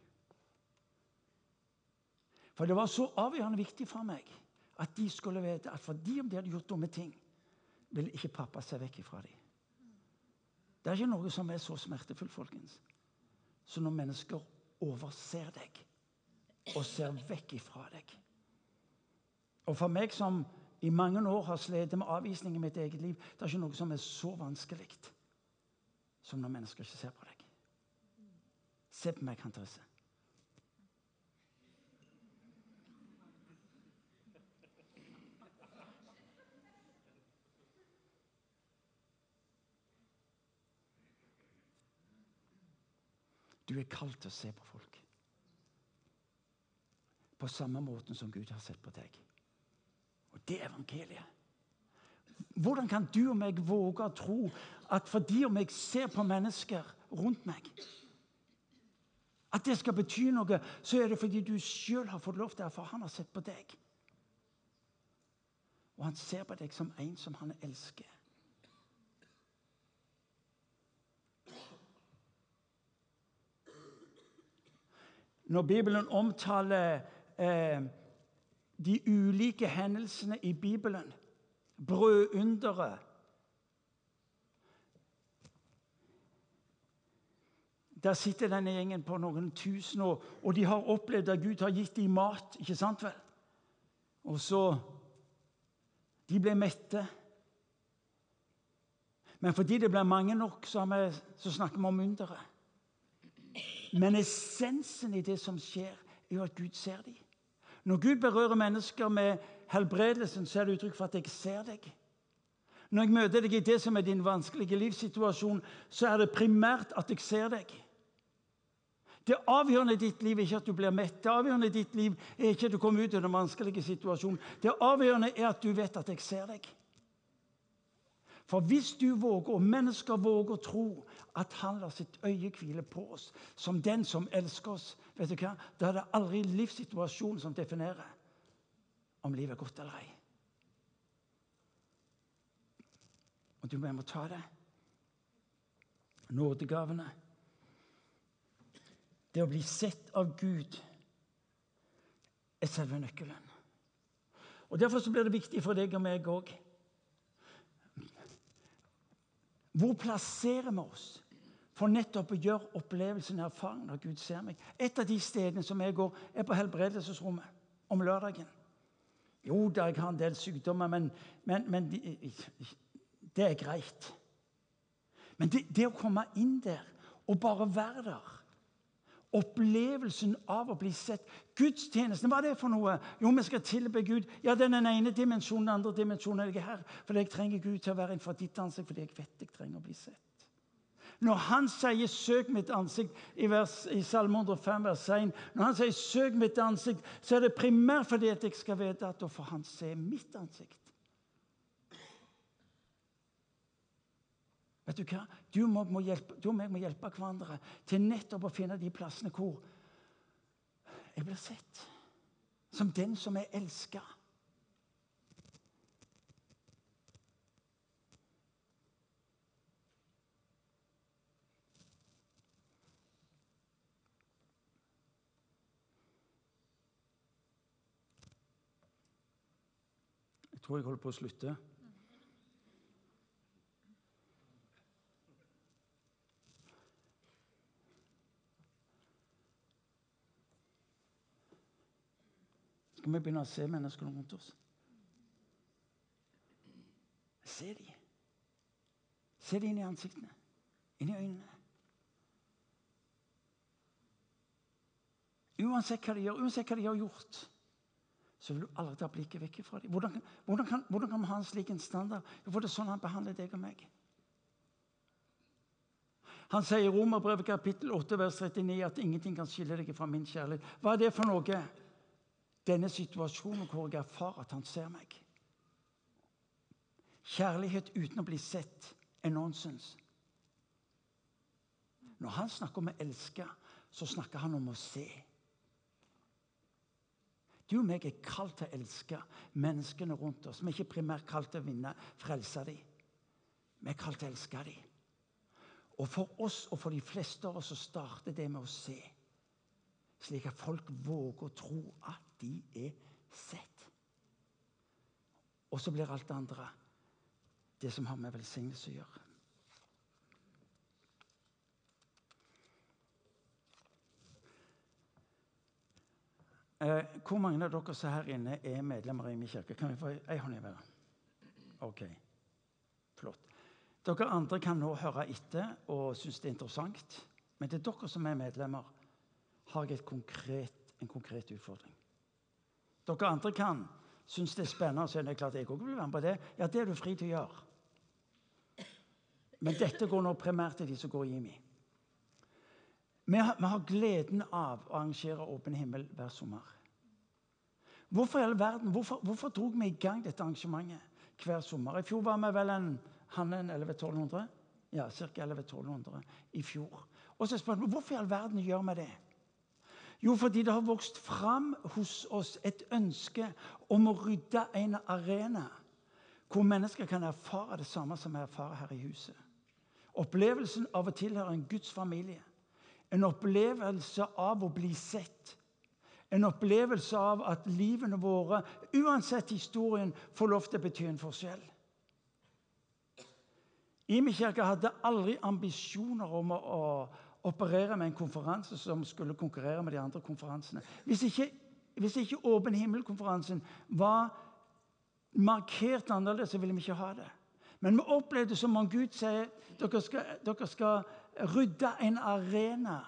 Speaker 5: For det var så avgjørende viktig for meg at de skulle vite at fordi om de hadde gjort dumme ting, ville ikke pappa se vekk ifra dem. Det er ikke noe som er så smertefullt, folkens, som når mennesker overser deg og ser vekk ifra deg. Og for meg som i mange år har slitt med avvisning i mitt eget liv, det er ikke noe som er så vanskelig som når mennesker ikke ser på deg. Se på meg, Therese. Du er kalt til å se på folk på samme måten som Gud har sett på deg. Og det er evangeliet. Hvordan kan du og meg våge å tro at fordi om jeg ser på mennesker rundt meg At det skal bety noe, så er det fordi du sjøl har fått lov til det, for han har sett på deg. Og han ser på deg som en som han elsker. Når Bibelen omtaler eh, de ulike hendelsene i Bibelen. Brødunderet. Der sitter denne gjengen på noen tusen år, og de har opplevd at Gud har gitt dem mat. ikke sant vel? Og så De ble mette. Men fordi det ble mange nok, så, vi, så snakker vi om underet. Men essensen i det som skjer, er jo at Gud ser dem. Når Gud berører mennesker med helbredelsen, så er det uttrykk for at jeg ser deg. Når jeg møter deg i det som er din vanskelige livssituasjon, så er det primært at jeg ser deg. Det avgjørende i ditt liv er ikke at du blir mett. Det avgjørende i ditt liv er ikke at du kommer ut av den vanskelige situasjonen. Det avgjørende er at du vet at jeg ser deg. For hvis du våger, og mennesker våger å tro at han lar sitt øye hvile på oss som den som elsker oss, vet du hva? da er det aldri livssituasjonen som definerer om livet er godt eller ei. Og du må ta det. Nådegavene. Det å bli sett av Gud er selve nøkkelen. Og Derfor så blir det viktig for deg og meg òg. Hvor plasserer vi oss for nettopp å gjøre opplevelsen og av Gud ser meg? Et av de stedene som jeg går, er på helbredelsesrommet om lørdagen. Jo da, jeg har en del sykdommer, men, men, men det er greit. Men det, det, å komme inn der og bare være der Opplevelsen av å bli sett. Gudstjenesten, hva er det for noe? Jo, vi skal tilbe Gud. Ja, den ene dimensjonen, den andre dimensjonen er jeg her. Fordi jeg trenger Gud til å være innenfor ditt ansikt, fordi jeg vet jeg trenger å bli sett. Når han sier 'søk mitt ansikt' i, vers, i Salme 105, vers 1, når han sier 'søk mitt ansikt', så er det primært fordi at jeg skal vite at da får han se mitt ansikt. Vet Du hva? Du, må, må hjelpe, du og meg må hjelpe hverandre til nettopp å finne de plassene hvor jeg blir sett som den som er elska. Tror jeg holder på å slutte. skal vi begynne å se menneskene rundt oss. Se dem. Se dem inn i ansiktene, inn i øynene. Uansett hva de gjør, uansett hva de har gjort, så vil du aldri ta blikket vekk fra dem. Hvordan, hvordan, kan, hvordan kan vi ha en slik en standard? For det er sånn han behandler deg og meg. Han sier i Romerbrevet kapittel 8 vers 39 at ingenting kan skille deg fra min kjærlighet. Hva er det for noe? denne situasjonen hvor jeg erfarer at han ser meg. Kjærlighet uten å bli sett er nonsens. Når han snakker om å elske, så snakker han om å se. Du og meg er kalt til å elske menneskene rundt oss. Vi er ikke primært kalt til å vinne, frelse dem. Vi er kalt til å elske dem. Og for oss og for de fleste av oss så starter det med å se. Slik at folk våger å tro at de er sett. Og så blir alt det andre det som har med velsignelse å gjøre. Eh, hvor mange av dere som her inne er medlemmer i min kirke? Kan vi få ei hånd i været? OK. Flott. Dere andre kan nå høre etter og synes det er interessant. Men til dere som er medlemmer, har jeg konkret, en konkret utfordring. Dere andre kan synes det er spennende, så er det klart jeg òg vil være med på det. Ja, det er du fri til å gjøre. Men dette går nå primært til de som går i IMI. Vi har, gleden av å arrangere Åpen himmel hver sommer. Hvorfor i all verden, hvorfor, hvorfor dro vi i gang dette arrangementet hver sommer? I fjor var vi vel en, en 1100-1200? Ja, ca. 1100-1200 i fjor. Og så spør vi hvorfor i all verden gjør vi det? Jo, fordi det har vokst fram hos oss et ønske om å rydde en arena hvor mennesker kan erfare det samme som vi erfarer her i huset. Opplevelsen av å tilhøre en Guds familie. En opplevelse av å bli sett. En opplevelse av at livene våre, uansett historien, får lov til å bety en forskjell. Imi kirke hadde aldri ambisjoner om å, operere med en konferanse som skulle konkurrere med de andre konferansene. Hvis ikke hvis ikke Åpen himmel-konferansen var markert annerledes, så ville vi ikke ha det. Men vi opplevde som om Gud sier dere skal, dere skal rydde en arena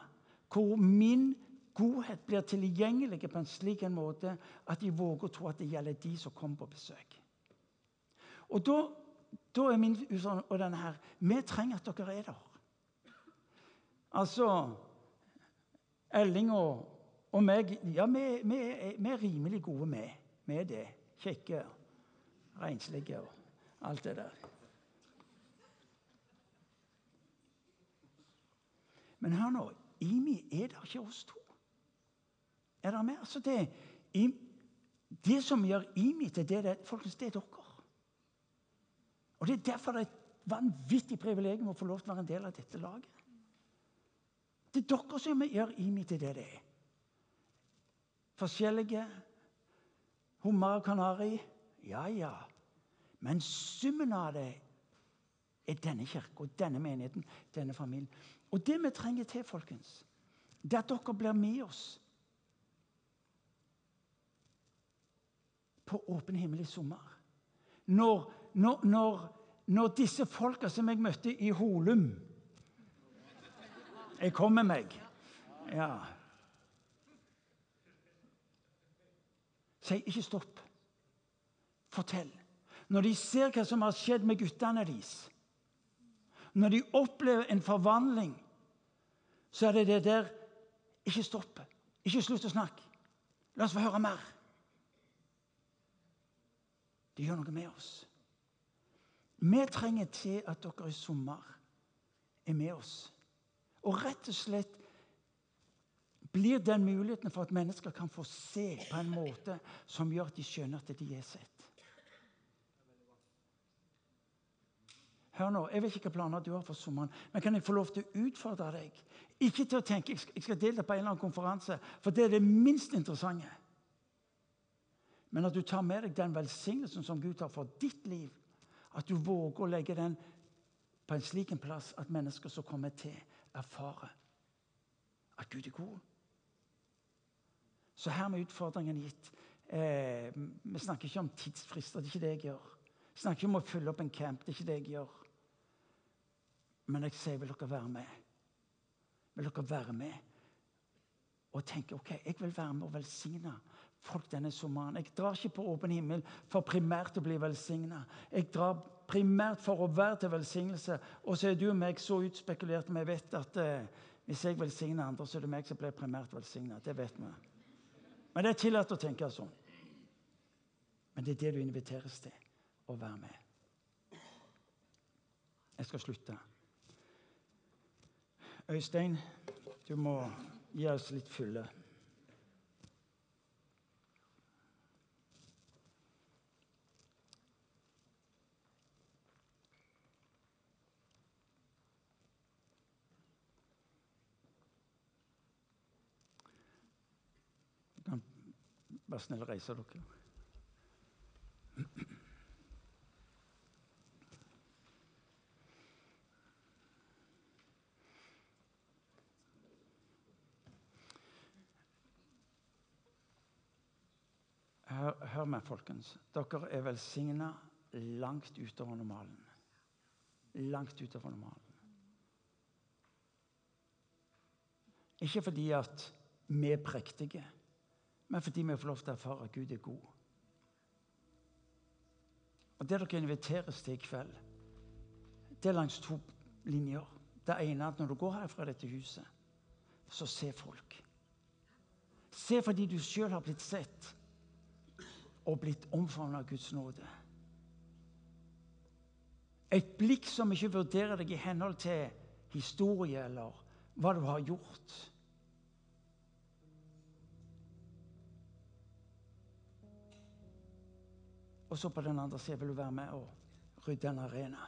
Speaker 5: hvor min godhet blir tilgjengelig på en slik en måte at de våger å tro at det gjelder de som kommer på besøk. Og da, da er min utfordring og denne her Vi trenger at dere er der. Altså Elling og, og meg Ja, vi, vi, vi, er rimelig gode med, er det. Kjekke, renslige og alt det der. Men hør nå. Imi er det ikke oss to. Er dere med? Altså det, det som gjør Imi til det, det, folkens, det er dere. Og Det er derfor det er et vanvittig privilegium å få lov til å være en del av dette laget. Det er dere som gjør Imi til det det er. Forskjellige. Hummer og kanari. Ja, ja. Men summen av det er denne kirka, denne menigheten, denne familien. Og det vi trenger til, folkens, det er at dere blir med oss på åpen himmel i sommer. Når, når, når, når disse folka som jeg møtte i Holum Jeg kom med meg. Ja. Si ikke stopp. Fortell. Når de ser hva som har skjedd med guttene deres når de opplever en forvandling, så er det det der Ikke stopp. Ikke slutt å snakke. La oss få høre mer. Det gjør noe med oss. Vi trenger til at dere i sommer er med oss. Og rett og slett blir den muligheten for at mennesker kan få se på en måte som gjør at de skjønner at de er sett. Hør nå, Jeg vet ikke hvilke planer du har for sommeren, men kan jeg få lov til å utfordre deg? Ikke til å tenke jeg skal delta på en eller annen konferanse, for det er det minst interessante. Men at du tar med deg den velsignelsen som Gud har for ditt liv. At du våger å legge den på en slik en plass at mennesker som kommer til, erfarer at Gud er god. Så her med utfordringen gitt. Eh, vi snakker ikke om tidsfrister. Det er ikke det jeg gjør. Vi snakker ikke om å fylle opp en camp. Det er ikke det jeg gjør. Men jeg sier, vil dere være med? Vil dere være med og tenke ok, jeg vil være med og velsigne folk denne sommeren? Jeg drar ikke på åpen himmel for primært å bli velsigna. Jeg drar primært for å være til velsignelse. Og så er du og meg så utspekulert, vi vet at eh, hvis jeg velsigner andre, så er det meg som blir primært velsigna. Det vet vi. Men det er tillatt å tenke sånn. Men det er det du inviteres til å være med. Jeg skal slutte. Øystein, du må gi oss litt fylle. Vær snill å reise dere. Hør, hør meg, folkens. Dere er velsigna langt utover normalen. Langt utover normalen. Ikke fordi at vi er prektige, men fordi vi får lov til å erfare at Gud er god. Og Det dere inviteres til i kveld, det er langs to linjer. Det ene er at når du går herfra dette huset, så se folk. Se fordi du sjøl har blitt sett og blitt omfavnet av Guds nåde. Et blikk som ikke vurderer deg i henhold til historie eller hva du har gjort. Og så på den andre siden vil du være med og rydde en arena,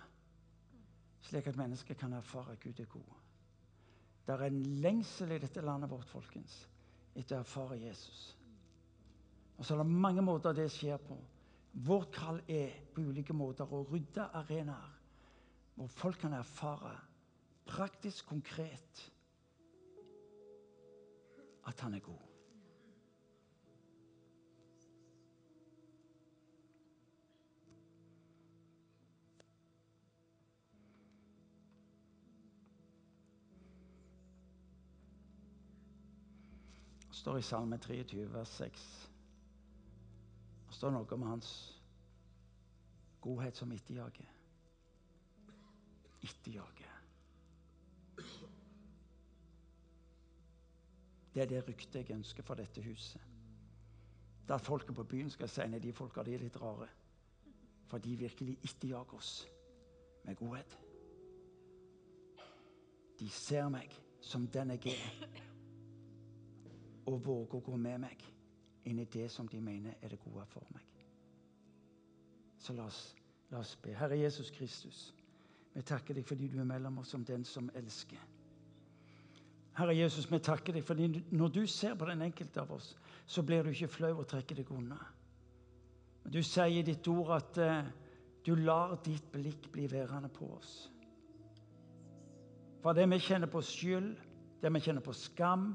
Speaker 5: slik at mennesker kan erfare at Gud er god. Det er en lengsel i dette landet vårt folkens, etter å erfare Jesus. Og så er det mange måter det skjer på. Vårt kall er på ulike måter å rydde arenaer hvor folk kan erfare praktisk, konkret, at han er god. Det står i Salme 23, vers 6. Står noe om hans godhet som etterjager. Etterjager. Det er det ryktet jeg ønsker for dette huset. Det at folket på byen skal si at de folka de er litt rare. For de virkelig etterjager oss med godhet. De ser meg som den jeg er, og våger å gå med meg inn i det som de mener er det gode for meg. Så la oss, la oss be. Herre Jesus Kristus, vi takker deg fordi du er mellom oss som den som elsker. Herre Jesus, vi takker deg fordi når du ser på den enkelte av oss, så blir du ikke flau og trekker deg unna. Men du sier i ditt ord at eh, du lar ditt blikk bli værende på oss. For det vi kjenner på skyld, det vi kjenner på skam,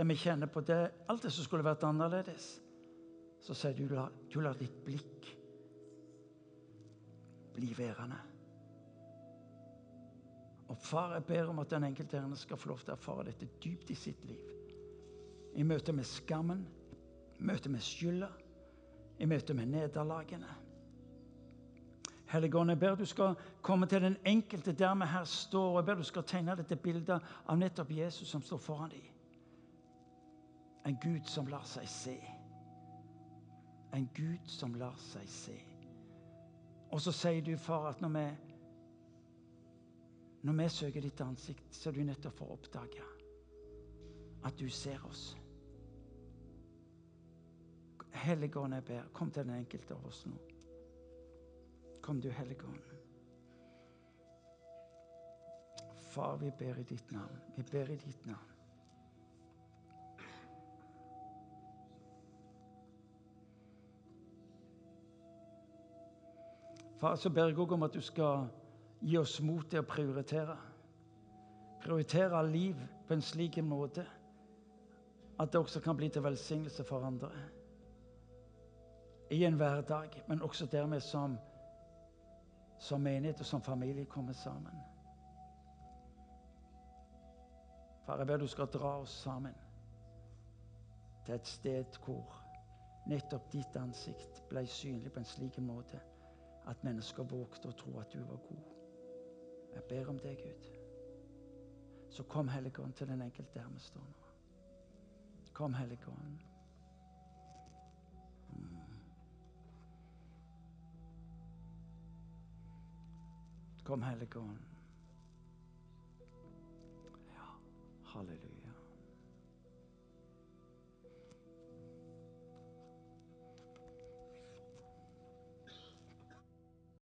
Speaker 5: det vi kjenner på det, alt det som skulle vært annerledes, så sier du du lar ditt blikk bli værende. Og far, jeg ber om at den enkelte her skal få lov til å erfare dette dypt i sitt liv. I møte med skammen, i møte med skylda, i møte med nederlagene. Helligånd, jeg ber du skal komme til den enkelte der vi her står. og Jeg ber du skal tegne dette bildet av nettopp Jesus som står foran dem. En Gud som lar seg se. En Gud som lar seg se. Og så sier du, far, at når vi, når vi søker ditt ansikt, så er du nødt til å få oppdage at du ser oss. Helligånd, jeg ber, kom til den enkelte av oss nå. Kom du, Helligånd. Far, vi ber i ditt navn. Vi ber i ditt navn. Far, så ber jeg òg om at du skal gi oss mot til å prioritere. Prioritere liv på en slik måte at det også kan bli til velsignelse for andre. I en hverdag, men også dermed som, som menighet og som familie kommer sammen. Far, jeg ber du skal dra oss sammen til et sted hvor nettopp ditt ansikt ble synlig på en slik måte at mennesker vågte å tro at du var god. Jeg ber om det, Gud. Så kom Helligånd til den enkelte der vi står nå. Kom, Helligånd. Mm. Kom, Helligånd. Ja, halleluja.